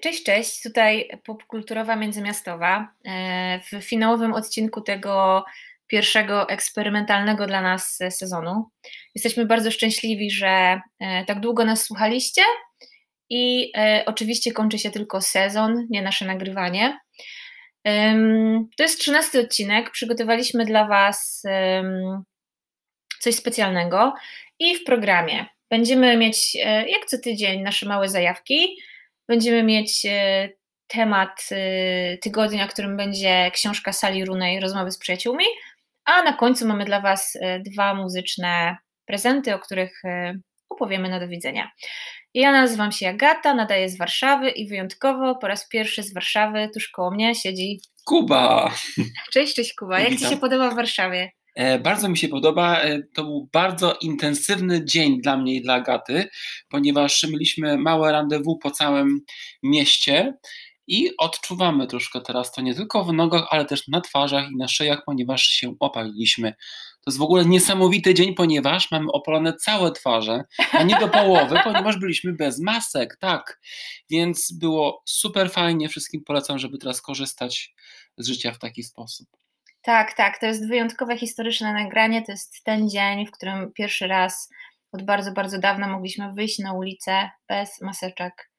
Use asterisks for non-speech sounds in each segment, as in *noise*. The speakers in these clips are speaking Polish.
Cześć, cześć. Tutaj popkulturowa międzymiastowa. E, w finałowym odcinku tego pierwszego eksperymentalnego dla nas sezonu. Jesteśmy bardzo szczęśliwi, że e, tak długo nas słuchaliście i e, oczywiście kończy się tylko sezon, nie nasze nagrywanie. To jest trzynasty odcinek. Przygotowaliśmy dla Was coś specjalnego i w programie będziemy mieć, jak co tydzień, nasze małe zajawki Będziemy mieć e, temat e, tygodnia, którym będzie książka Sali Runej Rozmowy z przyjaciółmi, a na końcu mamy dla Was e, dwa muzyczne prezenty, o których opowiemy na do widzenia. Ja nazywam się Agata, nadaję z Warszawy i wyjątkowo po raz pierwszy z Warszawy tuż koło mnie siedzi Kuba. Cześć, cześć Kuba. Jak Witam. Ci się podoba w Warszawie? E, bardzo mi się podoba. E, to był bardzo intensywny dzień dla mnie i dla Agaty, ponieważ mieliśmy małe rendezvous po całym mieście i odczuwamy troszkę teraz to nie tylko w nogach, ale też na twarzach i na szyjach, ponieważ się opaliliśmy. To jest w ogóle niesamowity dzień, ponieważ mamy opalone całe twarze, a nie do połowy, *laughs* ponieważ byliśmy bez masek, tak. Więc było super fajnie. Wszystkim polecam, żeby teraz korzystać z życia w taki sposób. Tak, tak. To jest wyjątkowe historyczne nagranie. To jest ten dzień, w którym pierwszy raz od bardzo, bardzo dawna mogliśmy wyjść na ulicę bez maseczek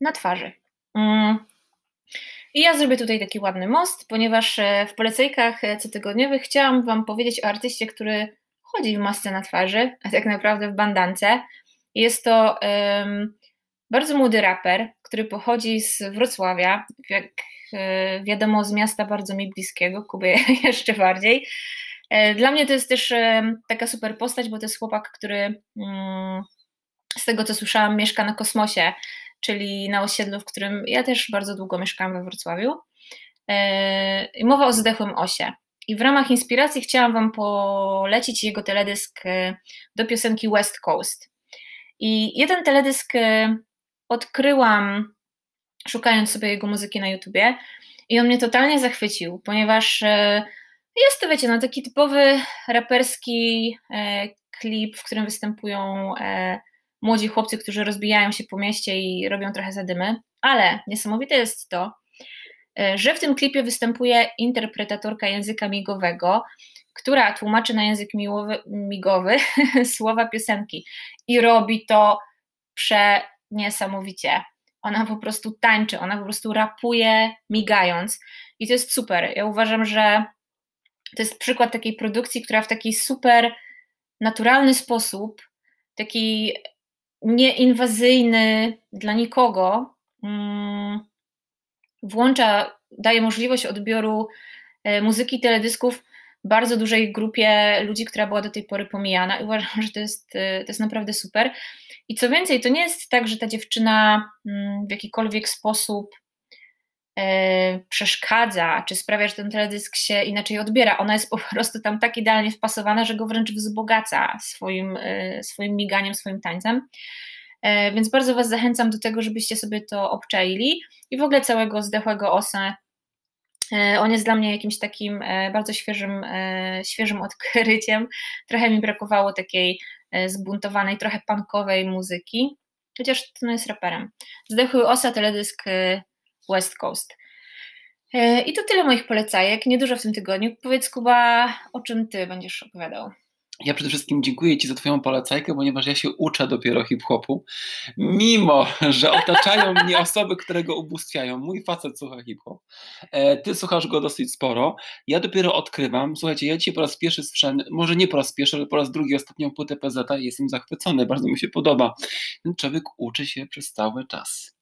na twarzy. Mm. I ja zrobię tutaj taki ładny most, ponieważ e, w polecejkach e, cotygodniowych chciałam Wam powiedzieć o artyście, który chodzi w masce na twarzy, a tak naprawdę w bandance. Jest to um, bardzo młody raper, który pochodzi z Wrocławia. Jak wiadomo, z miasta bardzo mi bliskiego, Kuby *laughs* jeszcze bardziej. E, dla mnie to jest też e, taka super postać, bo to jest chłopak, który mm, z tego co słyszałam, mieszka na kosmosie, czyli na osiedlu, w którym ja też bardzo długo mieszkałam we Wrocławiu. Mowa o zdechłym osie. I w ramach inspiracji chciałam Wam polecić jego teledysk do piosenki West Coast. I jeden teledysk odkryłam szukając sobie jego muzyki na YouTubie. I on mnie totalnie zachwycił, ponieważ e, jest to, wiecie, no taki typowy raperski e, klip, w którym występują e, młodzi chłopcy, którzy rozbijają się po mieście i robią trochę zadymy, ale niesamowite jest to, że w tym klipie występuje interpretatorka języka migowego, która tłumaczy na język miłowy, migowy *laughs* słowa piosenki. I robi to przeniesamowicie. Ona po prostu tańczy, ona po prostu rapuje migając i to jest super. Ja uważam, że to jest przykład takiej produkcji, która w taki super naturalny sposób, taki nieinwazyjny dla nikogo, mm, włącza, daje możliwość odbioru e, muzyki teledysków bardzo dużej grupie ludzi, która była do tej pory pomijana i uważam, że to jest, e, to jest naprawdę super. I co więcej, to nie jest tak, że ta dziewczyna mm, w jakikolwiek sposób e, przeszkadza, czy sprawia, że ten teledysk się inaczej odbiera. Ona jest po prostu tam tak idealnie wpasowana, że go wręcz wzbogaca swoim, e, swoim miganiem, swoim tańcem. E, więc bardzo Was zachęcam do tego, żebyście sobie to obczaili i w ogóle całego zdechłego osa. On jest dla mnie jakimś takim bardzo świeżym, świeżym odkryciem. Trochę mi brakowało takiej E, zbuntowanej, trochę punkowej muzyki, chociaż to jest raperem. Zdechły Osa, teledysk e, West Coast. E, I to tyle moich polecajek, niedużo w tym tygodniu. Powiedz Kuba, o czym Ty będziesz opowiadał? Ja przede wszystkim dziękuję Ci za Twoją polecajkę, ponieważ ja się uczę dopiero hip-hopu, mimo że otaczają *laughs* mnie osoby, które go ubóstwiają. Mój facet słucha hip-hop, e, Ty słuchasz go dosyć sporo. Ja dopiero odkrywam. Słuchajcie, ja dzisiaj po raz pierwszy słyszałem, może nie po raz pierwszy, ale po raz drugi ostatnią płytę PZ i jestem zachwycony, bardzo mi się podoba. Ten człowiek uczy się przez cały czas.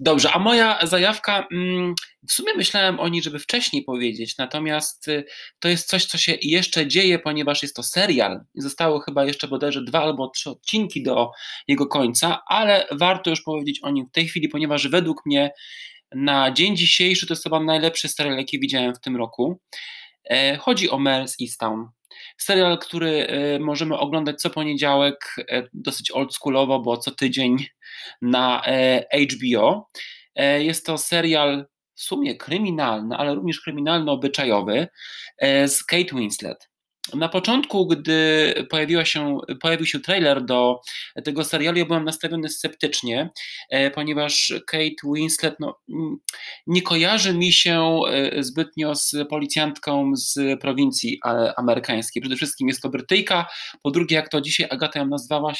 Dobrze, a moja zajawka, mm, w sumie myślałem o niej, żeby wcześniej powiedzieć, natomiast y, to jest coś, co się jeszcze dzieje, ponieważ jest to serial. Zostało chyba jeszcze bodajże dwa albo trzy odcinki do jego końca, ale warto już powiedzieć o nim w tej chwili, ponieważ według mnie na dzień dzisiejszy to jest chyba najlepszy serial, jaki widziałem w tym roku. E, chodzi o Mers Easttown. Serial, który e, możemy oglądać co poniedziałek, e, dosyć oldschoolowo, bo co tydzień na HBO. Jest to serial w sumie kryminalny, ale również kryminalno-obyczajowy z Kate Winslet. Na początku, gdy pojawiła się, pojawił się trailer do tego serialu, ja byłem nastawiony sceptycznie, e, ponieważ Kate Winslet no, nie kojarzy mi się e, zbytnio z policjantką z prowincji amerykańskiej. Przede wszystkim jest to Brytyjka, po drugie, jak to dzisiaj Agata ją nazwała,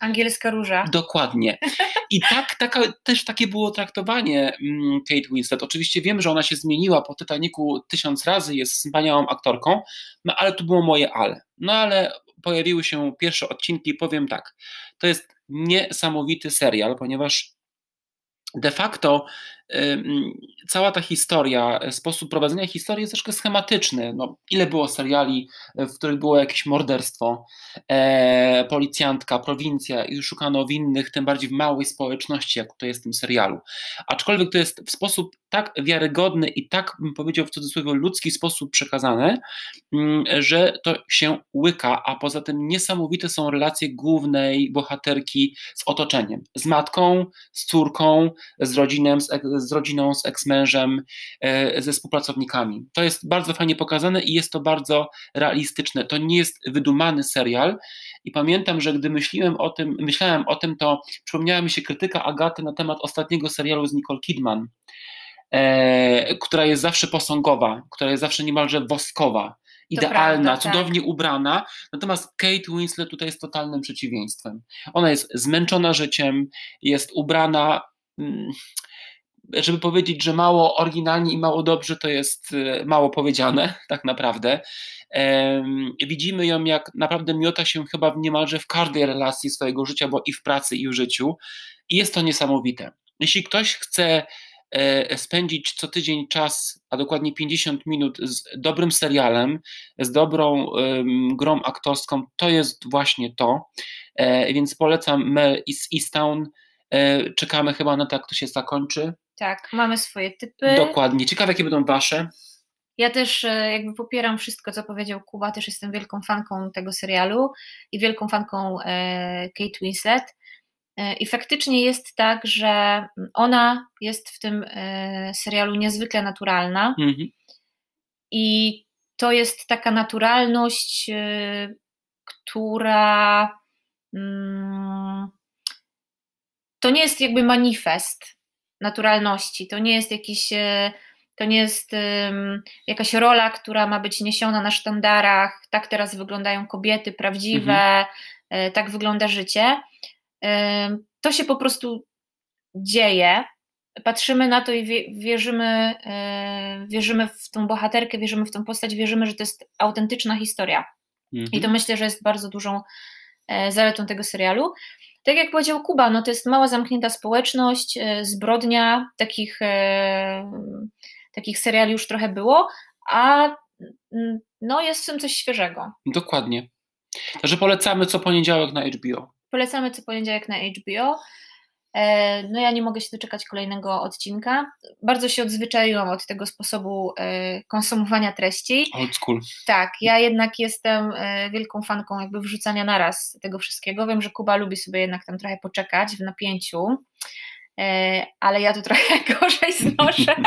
Angielska róża. Dokładnie. *laughs* I tak, taka, też takie było traktowanie mm, Kate Winslet. Oczywiście wiem, że ona się zmieniła po Titanicu tysiąc razy, jest wspaniałą aktorką, no ale to było moje ale. No ale pojawiły się pierwsze odcinki i powiem tak, to jest niesamowity serial, ponieważ de facto cała ta historia, sposób prowadzenia historii jest troszkę schematyczny. No, ile było seriali, w których było jakieś morderstwo, e, policjantka, prowincja i szukano winnych, tym bardziej w małej społeczności, jak to jest w tym serialu. Aczkolwiek to jest w sposób tak wiarygodny i tak, bym powiedział w cudzysłowie, ludzki sposób przekazane, mm, że to się łyka, a poza tym niesamowite są relacje głównej bohaterki z otoczeniem, z matką, z córką, z rodzinem, z, z rodziną, z eksmężem, e, ze współpracownikami. To jest bardzo fajnie pokazane i jest to bardzo realistyczne. To nie jest wydumany serial. I pamiętam, że gdy myślałem o tym, myślałem o tym, to przypomniała mi się krytyka Agaty na temat ostatniego serialu z Nicole Kidman, e, która jest zawsze posągowa, która jest zawsze niemalże woskowa idealna, prawda, tak. cudownie tak. ubrana. Natomiast Kate Winslet tutaj jest totalnym przeciwieństwem. Ona jest zmęczona życiem, jest ubrana mm, żeby powiedzieć, że mało oryginalnie i mało dobrze, to jest e, mało powiedziane, *laughs* tak naprawdę. Widzimy ją, jak naprawdę miota się chyba niemalże w każdej relacji swojego życia, bo i w pracy, i w życiu. I jest to niesamowite. Jeśli ktoś chce spędzić co tydzień czas, a dokładnie 50 minut z dobrym serialem, z dobrą grą aktorską, to jest właśnie to. E, więc polecam Mel is Easttown. Czekamy chyba na to, jak to się zakończy. Tak, mamy swoje typy. Dokładnie. Ciekawe, jakie będą wasze. Ja też e, jakby popieram wszystko, co powiedział Kuba, też jestem wielką fanką tego serialu i wielką fanką e, Kate Winslet. E, I faktycznie jest tak, że ona jest w tym serialu niezwykle naturalna. Mhm. I to jest taka naturalność, która. Mm, to nie jest jakby manifest naturalności. To nie jest jakiś, e, to nie jest jakaś rola, która ma być niesiona na sztandarach. Tak teraz wyglądają kobiety prawdziwe, mhm. E, tak wygląda życie. To się po prostu dzieje. Patrzymy na to i wierzymy, e, wierzymy w tą bohaterkę, wierzymy w tą postać, wierzymy, że to jest autentyczna historia. Mhm. I to myślę, że jest bardzo dużą zaletą tego serialu tak jak powiedział Kuba, no to jest mała zamknięta społeczność, e, zbrodnia, takich, e, takich seriali już trochę było, a mm, no jest w tym coś świeżego. Dokładnie. Także polecamy co poniedziałek na HBO. Polecamy co poniedziałek na HBO. E, no ja nie mogę się doczekać kolejnego odcinka. Bardzo się odzwyczaiłam od tego sposobu e, konsumowania treści. Old school. Tak, ja jednak jestem e, wielką fanką jakby wrzucania naraz tego wszystkiego. Wiem, że Kuba lubi sobie jednak tam trochę poczekać w napięciu, ale ja to trochę *laughs* gorzej znoszę. *laughs*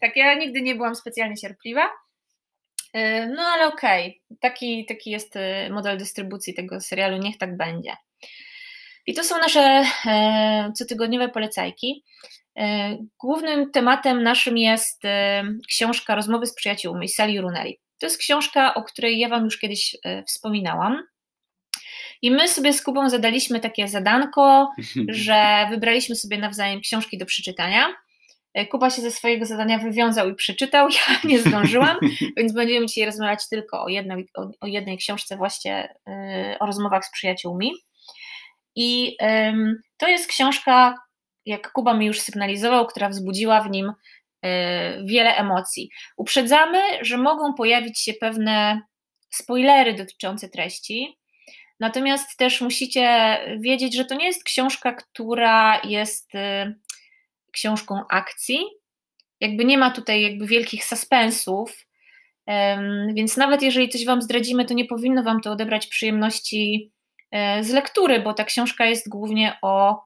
tak, ja nigdy nie byłam specjalnie cierpliwa. No ale okej, okay. taki, taki jest model dystrybucji tego serialu, niech tak będzie. I to są nasze e, cotygodniowe polecajki. E, głównym tematem naszym jest e, książka Rozmowy z przyjaciółmi Sally Runelli. To jest książka, o której ja Wam już kiedyś wspominałam. I my sobie z Kubą zadaliśmy takie zadanko, *laughs* że wybraliśmy sobie nawzajem książki do przeczytania. Kuba się ze swojego zadania wywiązał i przeczytał, *laughs* ja nie zdążyłam, *laughs* więc będziemy dzisiaj rozmawiać tylko o jednej, o, o jednej książce, właśnie o rozmowach z przyjaciółmi. I to jest książka, jak Kuba mi już sygnalizował, która wzbudziła w nim e, wiele emocji. Uprzedzamy, że mogą pojawić się pewne spoilery dotyczące treści, natomiast też musicie wiedzieć, że to nie jest książka, która jest e, książką akcji. Jakby nie ma tutaj jakby wielkich suspensów, więc nawet jeżeli coś Wam zdradzimy, to nie powinno Wam to odebrać przyjemności E, z lektury, bo ta książka jest głównie o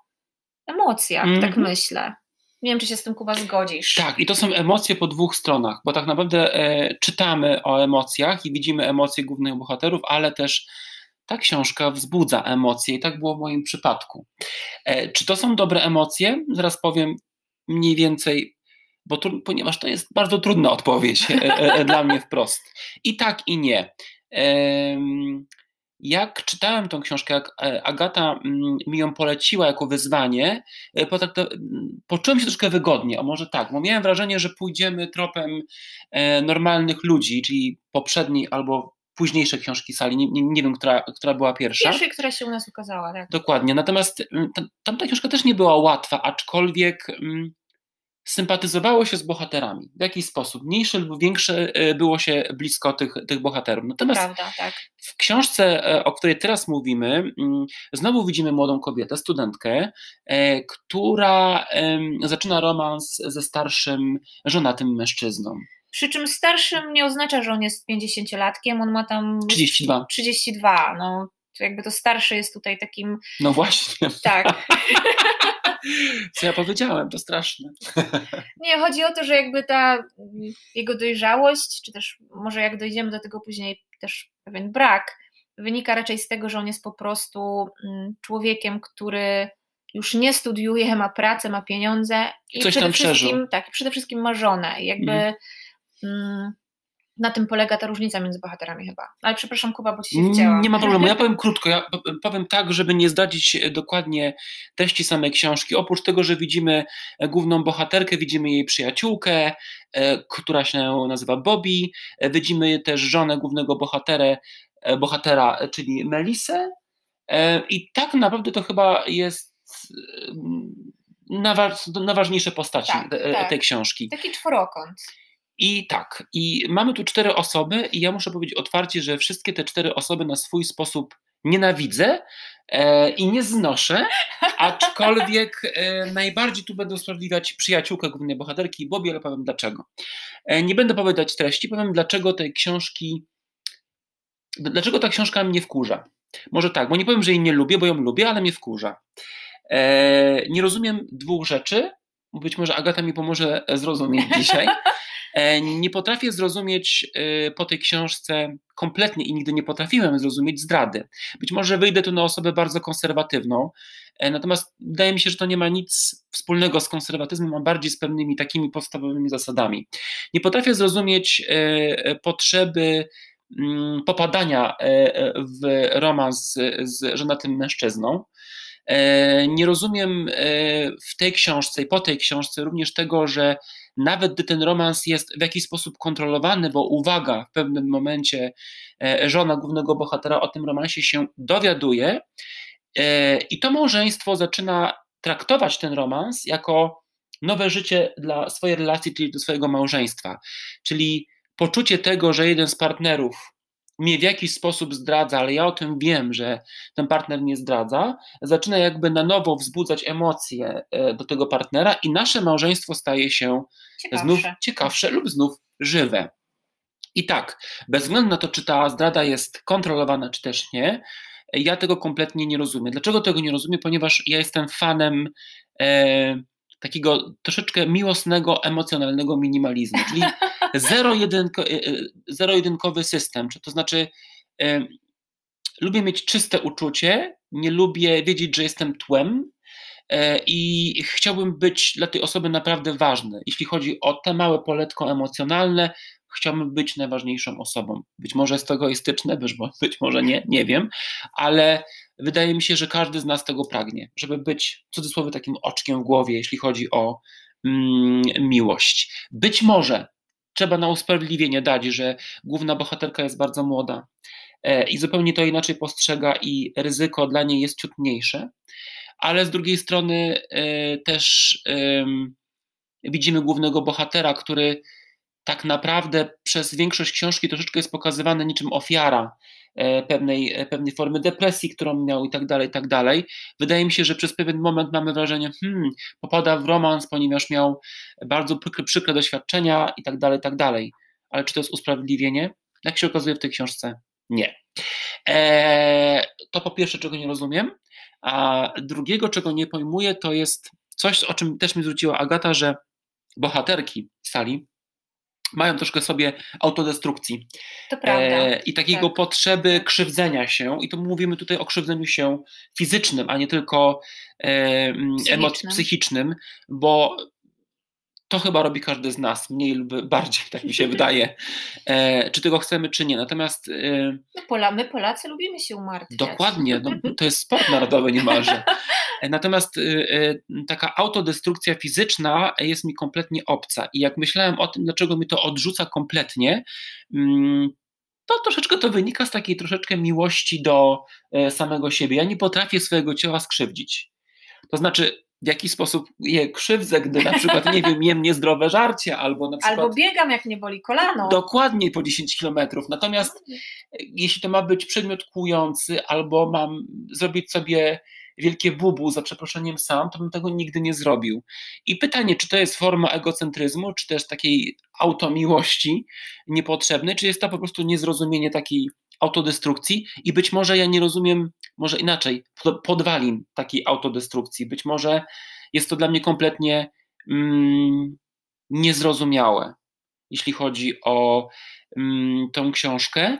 emocjach, mm -hmm. tak mhm. myślę. Nie wiem, czy się z tym Kuba zgodzisz. Tak, i to są emocje po dwóch stronach, bo tak naprawdę e, czytamy o emocjach i widzimy emocje głównych bohaterów, ale też ta książka wzbudza emocje i tak było w moim przypadku. E, czy to są dobre emocje? Zaraz powiem mniej więcej, bo ponieważ to jest bardzo trudna odpowiedź e, e, e dla mnie wprost. I tak, i nie. Jak czytałem tą książkę, jak Agata mm, mi ją poleciła jako wyzwanie, poczułem się troszkę wygodnie, a może tak, bo miałem wrażenie, że pójdziemy tropem normalnych ludzi, czyli poprzedniej albo późniejsze książki sali, nie, nie, wiem, która, która była pierwsza. Pierwszej, która się u nas ukazała, tak. Dokładnie, natomiast mm, tamta książka też nie była łatwa, aczkolwiek mm, sympatyzowało się z bohaterami. W jakiś sposób. Mniejsze lub większe e, było się blisko tych, tych bohaterów. Natomiast Prawda, tak. w książce, e, o której teraz mówimy, mm, znowu widzimy młodą kobietę, studentkę, e, która zaczyna romans ze starszym, żonatym mężczyzną. Przy czym starszym nie oznacza, że on jest 50-latkiem, on ma tam 32. 32, no to jakby to starszy jest tutaj takim. No właśnie. Tak. *laughs* *laughs* Co ja powiedziałem, to straszne. *laughs* Nie, chodzi o to, że jakby ta jego dojrzałość, czy też może jak dojdziemy do tego później, też pewien brak, wynika raczej z tego, że on jest po prostu mm, człowiekiem, który już nie studiuje, ma pracę, ma pieniądze i Coś przede wszystkim, tak, przede wszystkim ma żonę. Jakby mm. Mm, na tym polega ta różnica między bohaterami chyba. Ale przepraszam Kuba, bo ci się wcięłam. Nie ma problemu, ja *laughs* powiem krótko, ja powiem tak, żeby nie zdradzić dokładnie treści samej książki. Oprócz tego, że widzimy e, główną bohaterkę, widzimy jej przyjaciółkę, e, która się nazywa Bobby, e, widzimy też żonę głównego bohatera, bohatera czyli Melisę i tak naprawdę to chyba jest najważniejsze postaci tak, tak. tej książki. Taki czworokąt. I tak, i mamy tu cztery osoby, i ja muszę powiedzieć otwarcie, że wszystkie te cztery osoby na swój sposób nienawidzę e, i nie znoszę, aczkolwiek e, najbardziej tu będę usprawiedliwiać przyjaciółkę głównej bohaterki Bobby, ale powiem dlaczego. E, nie będę powiedzieć treści, powiem dlaczego tej książki, dlaczego ta książka mnie wkurza. Może tak, bo nie powiem, że jej nie lubię, bo ją lubię, ale mnie wkurza. E, nie rozumiem dwóch rzeczy, być może Agata mi pomoże zrozumieć *laughs* dzisiaj. E, nie potrafię zrozumieć e, po tej książce kompletnie i nigdy nie potrafiłem zrozumieć zdrady. Być może wyjdę tu na osobę bardzo konserwatywną, e, natomiast wydaje mi się, że to nie ma nic wspólnego z konserwatyzmem, a bardziej z pewnymi takimi podstawowymi zasadami. Nie potrafię zrozumieć potrzeby mm, popadania w romans z, żonatym mężczyzną. Nie rozumiem w tej książce i po tej książce również tego, że nawet gdy ten romans jest w jakiś sposób kontrolowany, bo uwaga, w pewnym momencie e, żona głównego bohatera o tym romansie się dowiaduje e, i to małżeństwo zaczyna traktować ten romans jako nowe życie dla swojej relacji, czyli do swojego małżeństwa. Czyli poczucie tego, że jeden z partnerów mnie w jakiś sposób zdradza, ale ja o tym wiem, że ten partner nie zdradza, zaczyna jakby na nowo wzbudzać emocje e, do tego partnera i nasze małżeństwo staje się ciekawsze. znów ciekawsze lub znów żywe. I tak, bez względu na to, czy ta zdrada jest kontrolowana, czy też nie, ja tego kompletnie nie rozumiem. Dlaczego tego nie rozumiem? Ponieważ ja jestem fanem e, takiego troszeczkę miłosnego, emocjonalnego minimalizmu, czyli *laughs* e, e, zero-jedynkowy system, to znaczy e, lubię mieć czyste uczucie, nie lubię wiedzieć, że jestem tłem i chciałbym być dla tej osoby naprawdę ważny. Jeśli chodzi o te małe poletko emocjonalne, chciałbym być najważniejszą osobą. Być może jest to egoistyczne, być, być może nie, nie wiem, ale wydaje mi się, że każdy z nas tego pragnie, żeby być w cudzysłowie takim oczkiem w głowie, jeśli chodzi o mm, miłość. Być może trzeba na usprawiedliwienie dać, że główna bohaterka jest bardzo młoda e, i zupełnie to inaczej postrzega i ryzyko dla niej jest ciut mniejsze, ale z drugiej strony e, też widzimy głównego bohatera, który tak naprawdę przez większość książki troszeczkę jest pokazywany niczym ofiara pewnej, e, pewnej formy depresji, którą miał i tak dalej, i tak dalej. Wydaje mi się, że przez pewien moment mamy wrażenie, hmm, popada w romans, ponieważ miał bardzo przykre, przykre doświadczenia i tak dalej, i tak dalej. Ale czy to jest usprawiedliwienie? Jak się okazuje w tej książce, nie. Eee, to po pierwsze, czego nie rozumiem, a drugiego, czego nie pojmuję, to jest coś, o czym też mi zwróciła Agata, że bohaterki sali mają troszkę sobie autodestrukcji. To prawda. E, I takiego tak. potrzeby krzywdzenia się, i to mówimy tutaj o krzywdzeniu się fizycznym, a nie tylko e, psychicznym. psychicznym, bo to chyba robi każdy z nas, mniej lub bardziej, tak mi się wydaje, e, czy tego chcemy, czy nie. Natomiast. E, no, Pola, my Polacy lubimy się umartwiać. Dokładnie, no, to jest sport narodowy niemalże. E, natomiast e, e, taka autodestrukcja fizyczna jest mi kompletnie obca. I jak myślałem o tym, dlaczego mi to odrzuca kompletnie, mm, to troszeczkę to wynika z takiej troszeczkę miłości do e, samego siebie. Ja nie potrafię swojego ciała skrzywdzić. To znaczy, w jaki sposób je krzywdzę, gdy na przykład, nie wiem, jem niezdrowe żarcie, albo na przykład... Albo biegam, jak nie boli kolano. Dokładnie po 10 kilometrów. Natomiast jeśli to ma być przedmiot kłujący, albo mam zrobić sobie wielkie bubu, za przeproszeniem sam, to bym tego nigdy nie zrobił. I pytanie, czy to jest forma egocentryzmu, czy też takiej automiłości niepotrzebnej, czy jest to po prostu niezrozumienie takiej autodestrukcji i być może ja nie rozumiem, może inaczej, podwalin takiej autodestrukcji. Być może jest to dla mnie kompletnie mm, niezrozumiałe, jeśli chodzi o mm, tą książkę.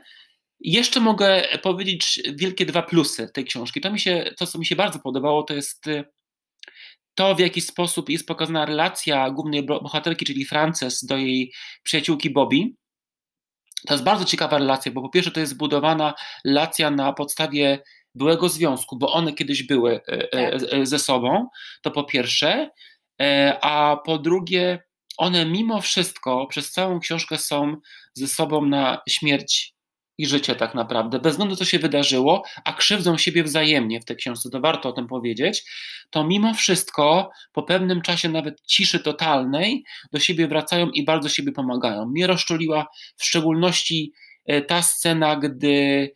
Jeszcze mogę powiedzieć wielkie dwa plusy tej książki. To, mi się, to, co mi się bardzo podobało, to jest y, to, w jaki sposób jest pokazana relacja głównej bohaterki, czyli Frances, do jej przyjaciółki Bobby. To jest bardzo ciekawa relacja, bo po pierwsze to jest zbudowana relacja na podstawie byłego związku, bo one kiedyś były e, e, tak. ze sobą, to po pierwsze, e, a po drugie, one mimo wszystko przez całą książkę są ze sobą na śmierć i życie tak naprawdę, bez względu co się wydarzyło, a krzywdzą siebie wzajemnie w tej książce, to warto o tym powiedzieć, to mimo wszystko po pewnym czasie nawet ciszy totalnej do siebie wracają i bardzo siebie pomagają. Mnie rozczuliła w szczególności e, ta scena, gdy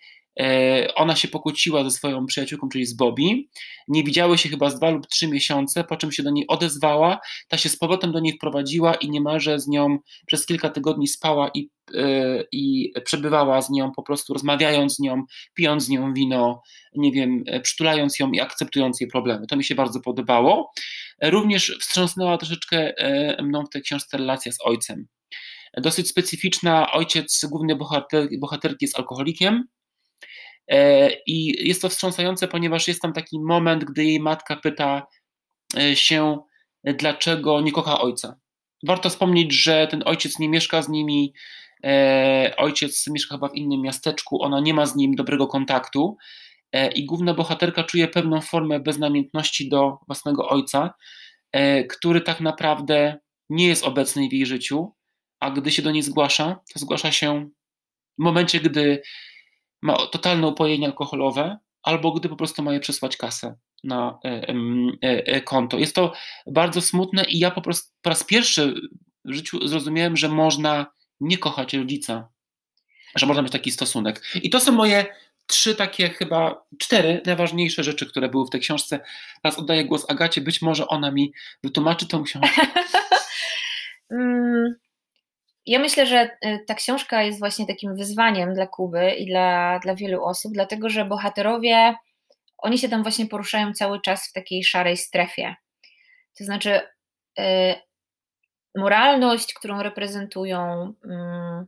ona się pokłóciła ze swoją przyjaciółką, czyli z Bobby. Nie widziały się chyba z dwa lub trzy miesiące, po czym się do niej odezwała. Ta się z powrotem do niej wprowadziła i niemalże z nią przez kilka tygodni spała i, e, i przebywała z nią, po prostu rozmawiając z nią, pijąc z nią wino, nie wiem, e, przytulając ją i akceptując jej problemy. To mi się bardzo podobało. Również wstrząsnęła troszeczkę mną w tej książce relacja z ojcem. Dosyć specyficzna. Ojciec głównej bohater, bohaterki jest alkoholikiem E, I jest to wstrząsające, ponieważ jest tam taki moment, gdy jej matka pyta e, się, dlaczego nie kocha ojca. Warto wspomnieć, że ten ojciec nie mieszka z nimi, e, ojciec mieszka chyba w innym miasteczku, ona nie ma z nim dobrego kontaktu i główna bohaterka czuje pewną formę beznamiętności do własnego ojca, który tak naprawdę nie jest obecny w jej życiu, a gdy się do niej zgłasza, to zgłasza się w momencie, gdy ma totalne upojenie alkoholowe, albo gdy po prostu ma je przesłać kasę na e, e, e, konto. Jest to bardzo smutne i ja po prostu po raz pierwszy w życiu zrozumiałem, że można nie kochać rodzica, że można mieć taki stosunek. I to są moje trzy takie chyba, cztery najważniejsze rzeczy, które były w tej książce. Teraz oddaję głos Agacie, być może ona mi wytłumaczy tą książkę. *laughs* *laughs* Mm, ja myślę, że y, ta książka jest właśnie takim wyzwaniem dla Kuby i dla, dla wielu osób, dlatego że bohaterowie, oni się tam właśnie poruszają cały czas w takiej szarej strefie. To znaczy, y, moralność, którą reprezentują, y,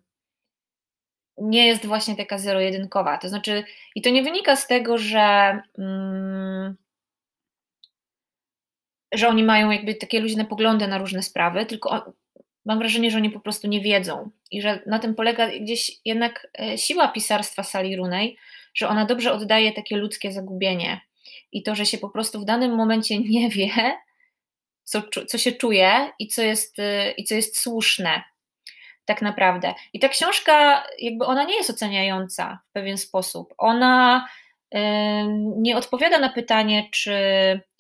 nie jest właśnie taka zero-jedynkowa. To znaczy, i to nie wynika z tego, że. Mm, że oni mają jakby takie luźne poglądy na różne sprawy, tylko mam wrażenie, że oni po prostu nie wiedzą i że na tym polega gdzieś jednak e, siła pisarstwa Sali Runej, że ona dobrze oddaje takie ludzkie zagubienie i to, że się po prostu w danym momencie *laughs* nie wie, co, co się czuje i co, jest, e, i co jest słuszne tak naprawdę. I ta książka, jakby ona nie jest oceniająca w pewien sposób. Ona nie odpowiada na pytanie, czy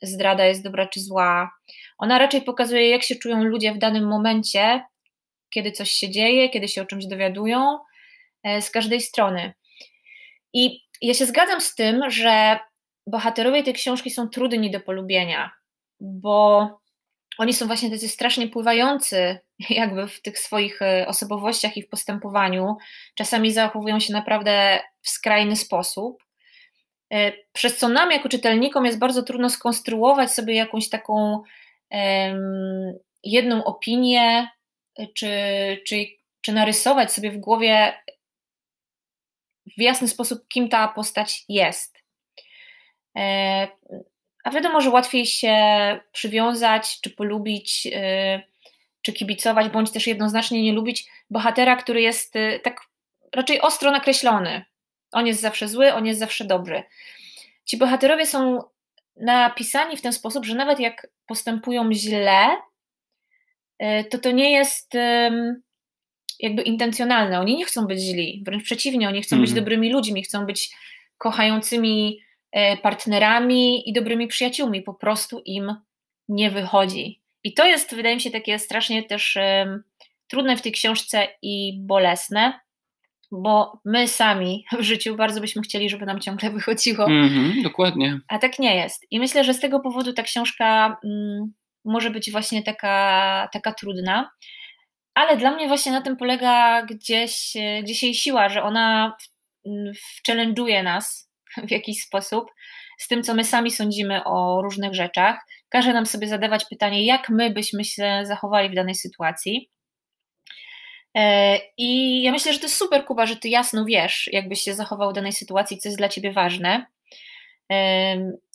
zdrada jest dobra czy zła. Ona raczej pokazuje, jak się czują ludzie w danym momencie, kiedy coś się dzieje, kiedy się o czymś dowiadują, e, z każdej strony. I ja się zgadzam z tym, że bohaterowie tej książki są trudni do polubienia, bo oni są właśnie tacy strasznie pływający, *laughs* jakby w tych swoich e, osobowościach i w postępowaniu. Czasami zachowują się naprawdę w skrajny sposób. E, przez co nam, jako czytelnikom, jest bardzo trudno skonstruować sobie jakąś taką jedną opinię, czy, czy, czy narysować sobie w głowie w jasny sposób, kim ta postać jest. E, a wiadomo, że łatwiej się przywiązać, czy polubić, e, czy kibicować, bądź też jednoznacznie nie lubić bohatera, który jest e, tak raczej ostro nakreślony. On jest zawsze zły, on jest zawsze dobry. Ci bohaterowie są napisani w ten sposób, że nawet jak postępują źle, to to nie jest jakby intencjonalne. Oni nie chcą być źli, wręcz przeciwnie, oni chcą mm. być mhm. dobrymi ludźmi, chcą być kochającymi e, partnerami i dobrymi przyjaciółmi. Po prostu im nie wychodzi. I to jest, wydaje mi się, takie strasznie też trudne w tej książce i bolesne, bo my sami *laughs* w życiu bardzo byśmy chcieli, żeby nam ciągle *laughs* wychodziło. Mm-hmm, dokładnie. A tak nie jest. I myślę, że z tego powodu ta książka mm, może być właśnie taka, taka trudna ale dla mnie właśnie na tym polega gdzieś, gdzieś jej siła, że ona challenge'uje nas *laughs* w jakiś sposób z tym, co my sami sądzimy o różnych rzeczach. Każe nam sobie zadawać pytanie, jak my byśmy się zachowali w danej sytuacji. E, I ja myślę, że to jest super, Kuba, że ty jasno wiesz, jakbyś się zachował w danej sytuacji, co jest dla ciebie ważne.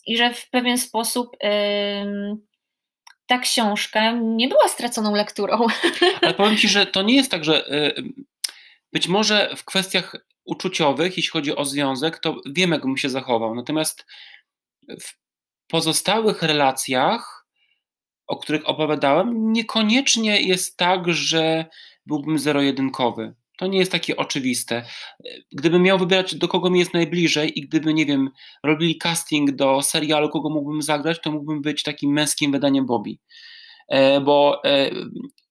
I że w pewien sposób ta książka nie była straconą lekturą. *laughs* Ale powiem Ci, że to nie jest tak, że y, być może w kwestiach uczuciowych, jeśli chodzi o związek, to wiem, jak bym się zachował. Natomiast w pozostałych relacjach, o których opowiadałem, niekoniecznie jest tak, że byłbym zero-jedynkowy. To nie jest takie oczywiste. Gdybym miał wybierać, do kogo mi jest najbliżej i gdyby, nie wiem, robili casting do serialu, kogo mógłbym zagrać, to mógłbym być takim męskim wydaniem Bobby. E, bo e,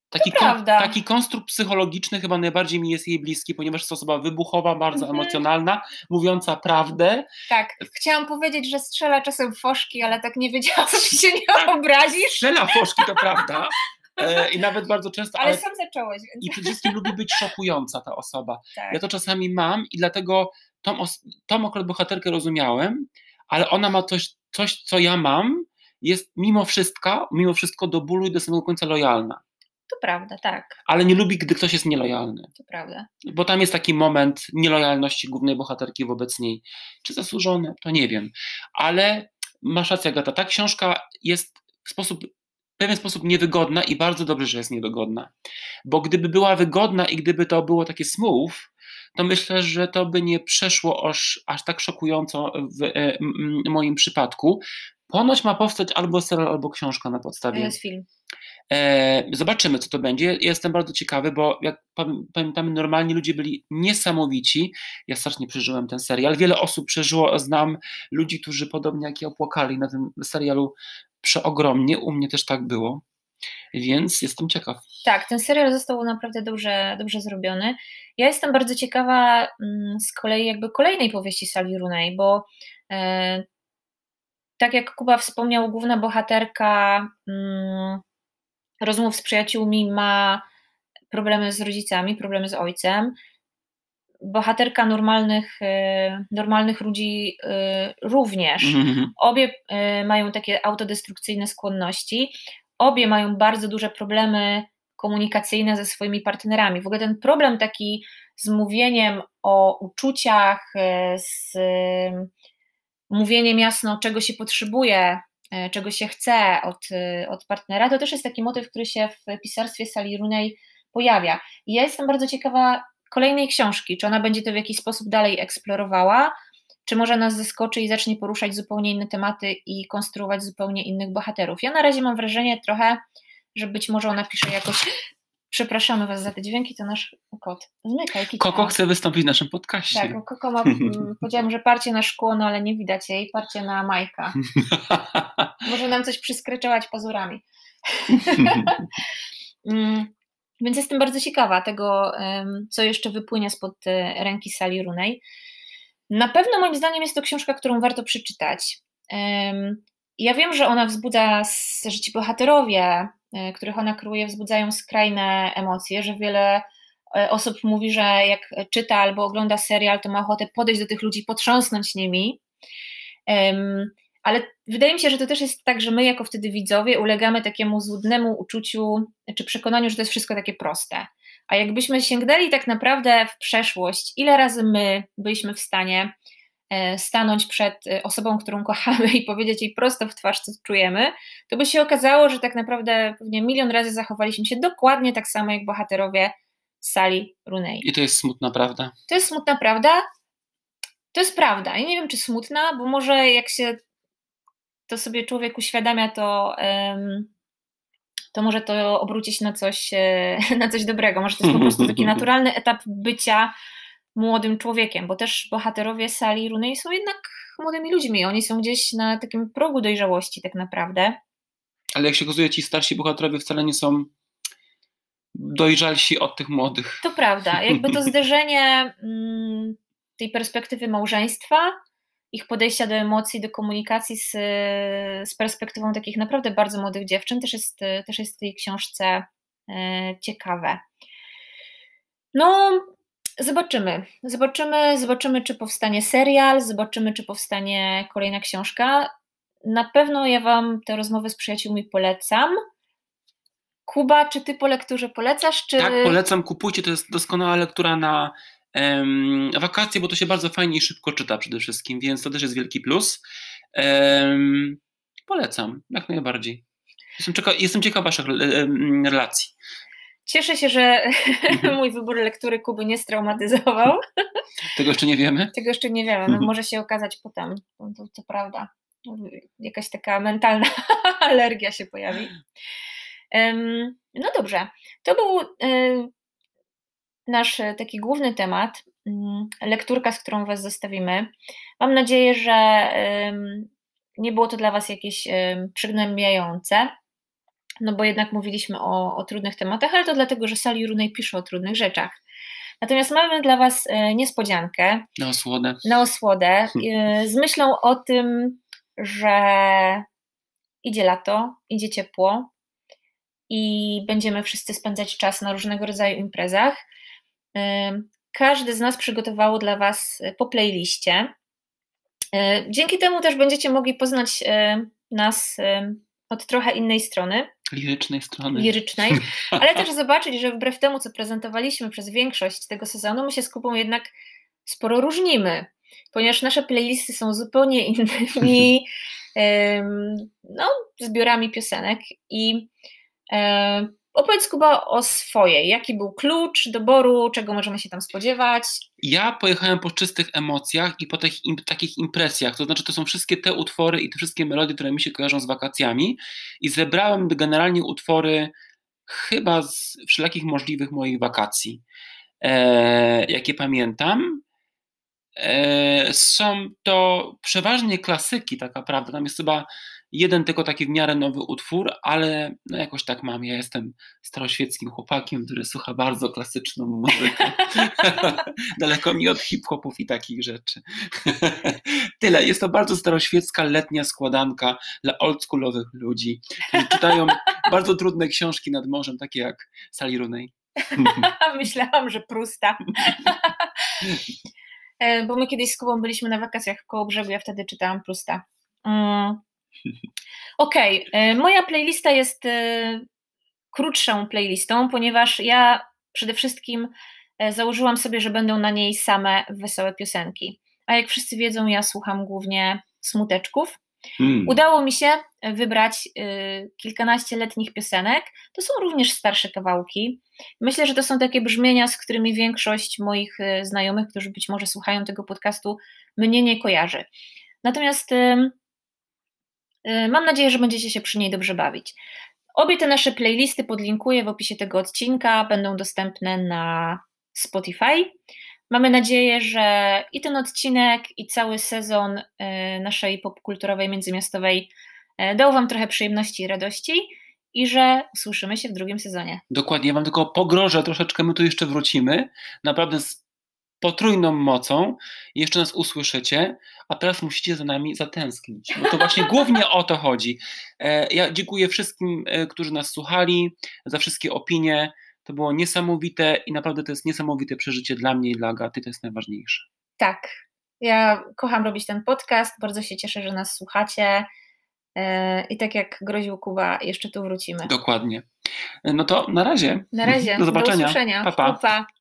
taki, kon, taki konstrukt psychologiczny chyba najbardziej mi jest jej bliski, ponieważ jest to osoba wybuchowa, bardzo mhm. emocjonalna, mówiąca prawdę. Tak, chciałam powiedzieć, że strzela czasem foszki, ale tak nie wiedziałam, *laughs* czy się nie tak, obrazisz. Strzela foszki, to prawda. *laughs* E, I nawet bardzo często. Ale, ale sam zacząłeś. Więc... I przede wszystkim lubi być szokująca ta osoba. Tak. Ja to czasami mam i dlatego tą, tą akurat bohaterkę rozumiałem, ale ona ma coś, coś, co ja mam, jest mimo wszystko, mimo wszystko do bólu i do samego końca lojalna. To prawda, tak. Ale nie lubi, gdy ktoś jest nielojalny. To prawda. Bo tam jest taki moment nielojalności głównej bohaterki wobec niej. Czy zasłużony? To nie wiem. Ale masz rację, Agata, ta książka jest w sposób w pewien sposób niewygodna i bardzo dobrze, że jest niewygodna. Bo gdyby była wygodna i gdyby to było takie smooth, to myślę, że to by nie przeszło aż, aż tak szokująco w e, moim przypadku. Ponoć ma powstać albo serial, albo książka na podstawie. To jest film. E, zobaczymy, co to będzie. Jestem bardzo ciekawy, bo jak pamiętamy, normalni ludzie byli niesamowici. Ja strasznie przeżyłem ten serial. Wiele osób przeżyło, znam ludzi, którzy podobnie jak ja opłakali na tym serialu przeogromnie. U mnie też tak było. Więc jestem ciekaw. Tak, ten serial został naprawdę dobrze, dobrze zrobiony. Ja jestem bardzo ciekawa mm, z kolei jakby kolejnej powieści Sally Rooney, bo e, tak jak Kuba wspomniał, główna bohaterka mm, rozmów z przyjaciółmi ma problemy z rodzicami, problemy z ojcem. Bohaterka normalnych, y, normalnych ludzi y, również. Mm-hmm. Obie y, mają takie autodestrukcyjne skłonności. Obie mają bardzo duże problemy komunikacyjne ze swoimi partnerami. W ogóle ten problem taki z mówieniem o uczuciach, z mówieniem jasno, czego się potrzebuje czego się chce od, od partnera, to też jest taki motyw, który się w pisarstwie Sali Runej pojawia. I ja jestem bardzo ciekawa kolejnej książki, czy ona będzie to w jakiś sposób dalej eksplorowała, czy może nas zaskoczy i zacznie poruszać zupełnie inne tematy i konstruować zupełnie innych bohaterów. Ja na razie mam wrażenie trochę, że być może ona pisze jakoś Przepraszamy Was za te dźwięki, to nasz kot. Zmykaj, kicia. Koko chce wystąpić w naszym podcaście. Tak, Koko ma, mm, *laughs* powiedziałam, że parcie na szkło, no ale nie widać jej, parcie na Majka. *laughs* Może nam coś przyskryczować pazurami. *laughs* Więc jestem bardzo ciekawa tego, co jeszcze wypłynie spod e, ręki Sali Runej. Na pewno moim zdaniem jest to książka, którą warto przeczytać. Ja wiem, że ona wzbudza, że ci bohaterowie E, których ona kreuje, wzbudzają skrajne emocje, że wiele e, osób mówi, że jak czyta albo ogląda serial, to ma ochotę podejść do tych ludzi, potrząsnąć nimi. Ale wydaje mi się, że to też jest tak, że my jako wtedy widzowie ulegamy takiemu złudnemu uczuciu czy przekonaniu, że to jest wszystko takie proste. A jakbyśmy sięgnęli tak naprawdę w przeszłość, ile razy my byliśmy w stanie e, stanąć przed e, osobą, którą kochamy i powiedzieć jej prosto w twarz, co czujemy, to by się okazało, że tak naprawdę pewnie milion razy zachowaliśmy się dokładnie tak samo jak bohaterowie sali Runei. I to jest smutna prawda. To jest smutna prawda. To jest prawda. I nie wiem, czy smutna, bo może jak się to sobie człowiek uświadamia, to, to może to obrócić na coś, e, *laughs* na coś dobrego. Może to jest po *laughs* prostu taki naturalny etap bycia młodym człowiekiem, bo też bohaterowie sali Runei są jednak młodymi ludźmi. Oni są gdzieś na takim progu dojrzałości tak naprawdę. Ale jak się okazuje, ci starsi bohaterowie wcale nie są dojrzalsi od tych młodych. To prawda. Jakby to *laughs* zderzenie mm, tej perspektywy małżeństwa, ich podejścia do emocji, do komunikacji z, z perspektywą takich naprawdę bardzo młodych dziewczyn też jest, też jest w tej książce e, ciekawe. No, zobaczymy. Zobaczymy, zobaczymy, czy powstanie serial, zobaczymy, czy powstanie kolejna książka. Na pewno ja Wam te rozmowy z przyjaciółmi polecam. Kuba, czy ty po lekturze polecasz? Czy... Tak, polecam, kupujcie, to jest doskonała lektura na wakacje, bo to się bardzo fajnie i szybko czyta przede wszystkim, więc to też jest wielki plus. Polecam, jak najbardziej. Jestem, ciekaw, jestem ciekaw waszych relacji. Cieszę się, że *laughs* mój wybór lektury Kuby nie straumatyzował. *laughs* Tego jeszcze nie wiemy? Tego jeszcze nie wiemy, no, może się okazać potem, to, to prawda. Jakaś taka mentalna *laughs* alergia się pojawi. No dobrze, to był nasz taki główny temat, mm, lekturka, z którą Was zostawimy. Mam nadzieję, że nie było to dla Was jakieś przygnębiające, no bo jednak mówiliśmy o, o trudnych tematach, ale to dlatego, że Sali Runej pisze o trudnych rzeczach. Natomiast mamy dla Was e, niespodziankę. Na osłodę. Na osłodę. E, z myślą o tym, że idzie lato, idzie ciepło, i będziemy wszyscy spędzać czas na różnego rodzaju imprezach. Każdy z nas przygotowało dla Was e, po playliście. E, dzięki temu też będziecie mogli poznać e, nas od trochę innej strony. Lirycznej strony. Lirycznej, *laughs* ale też zobaczyć, że wbrew temu, co prezentowaliśmy przez większość tego sezonu, my się z Kubą jednak sporo różnimy, ponieważ nasze playlisty są zupełnie innymi *laughs* no, zbiorami piosenek i opowiedz Kuba o swojej. Jaki był klucz doboru, czego możemy się tam spodziewać? Ja pojechałem po czystych emocjach i po tych, im, takich impresjach. To znaczy, to są wszystkie te utwory i te wszystkie melodie, które mi się kojarzą z wakacjami. I zebrałem generalnie utwory chyba z wszelakich możliwych moich wakacji, e, jakie pamiętam. E, są to przeważnie klasyki, tak naprawdę. Tam jest chyba Jeden tylko taki w miarę nowy utwór, ale no jakoś tak mam. Ja jestem staroświeckim chłopakiem, który słucha bardzo klasyczną muzykę. *laughs* Daleko mi od hip-hopów i takich rzeczy. *laughs* Tyle. Jest to bardzo staroświecka letnia składanka dla oldschoolowych ludzi, którzy czytają bardzo trudne książki nad morzem, takie jak Sally Rooney. *laughs* Myślałam, że Prusta. E, bo my kiedyś z Kubą byliśmy na wakacjach koło brzegu, ja wtedy czytałam Prusta. Okej, okay. moja playlista jest y, krótszą playlistą, ponieważ ja przede wszystkim e, założyłam sobie, że będą na niej same wesołe piosenki. A jak wszyscy wiedzą, ja słucham głównie smuteczków. Hmm. Udało mi się wybrać y, kilkanaście letnich piosenek. To są również starsze kawałki. Myślę, że to są takie brzmienia, z którymi większość moich y, znajomych, którzy być może słuchają tego podcastu, mnie nie kojarzy. Natomiast Y, mam nadzieję, że będziecie się przy niej dobrze bawić. Obie te nasze playlisty podlinkuję w opisie tego odcinka, będą dostępne na Spotify. Mamy nadzieję, że i ten odcinek, i cały sezon y, naszej popkulturowej międzymiastowej y, dał Wam trochę przyjemności i radości i że usłyszymy się w drugim sezonie. Dokładnie, ja Wam tylko pogrożę troszeczkę, my tu jeszcze wrócimy. Naprawdę potrójną mocą i jeszcze nas usłyszycie, a teraz musicie za nami zatęsknić. Bo to właśnie głównie o to chodzi. E, ja dziękuję wszystkim, e, którzy nas słuchali, za wszystkie opinie. To było niesamowite i naprawdę to jest niesamowite przeżycie dla mnie i dla Agaty, to jest najważniejsze. Tak. Ja kocham robić ten podcast, bardzo się cieszę, że nas słuchacie. E, I tak jak groził Kuba, jeszcze tu wrócimy. Dokładnie. No to na razie. Na razie. Do zobaczenia. Do usłyszenia. Pa, pa. pa.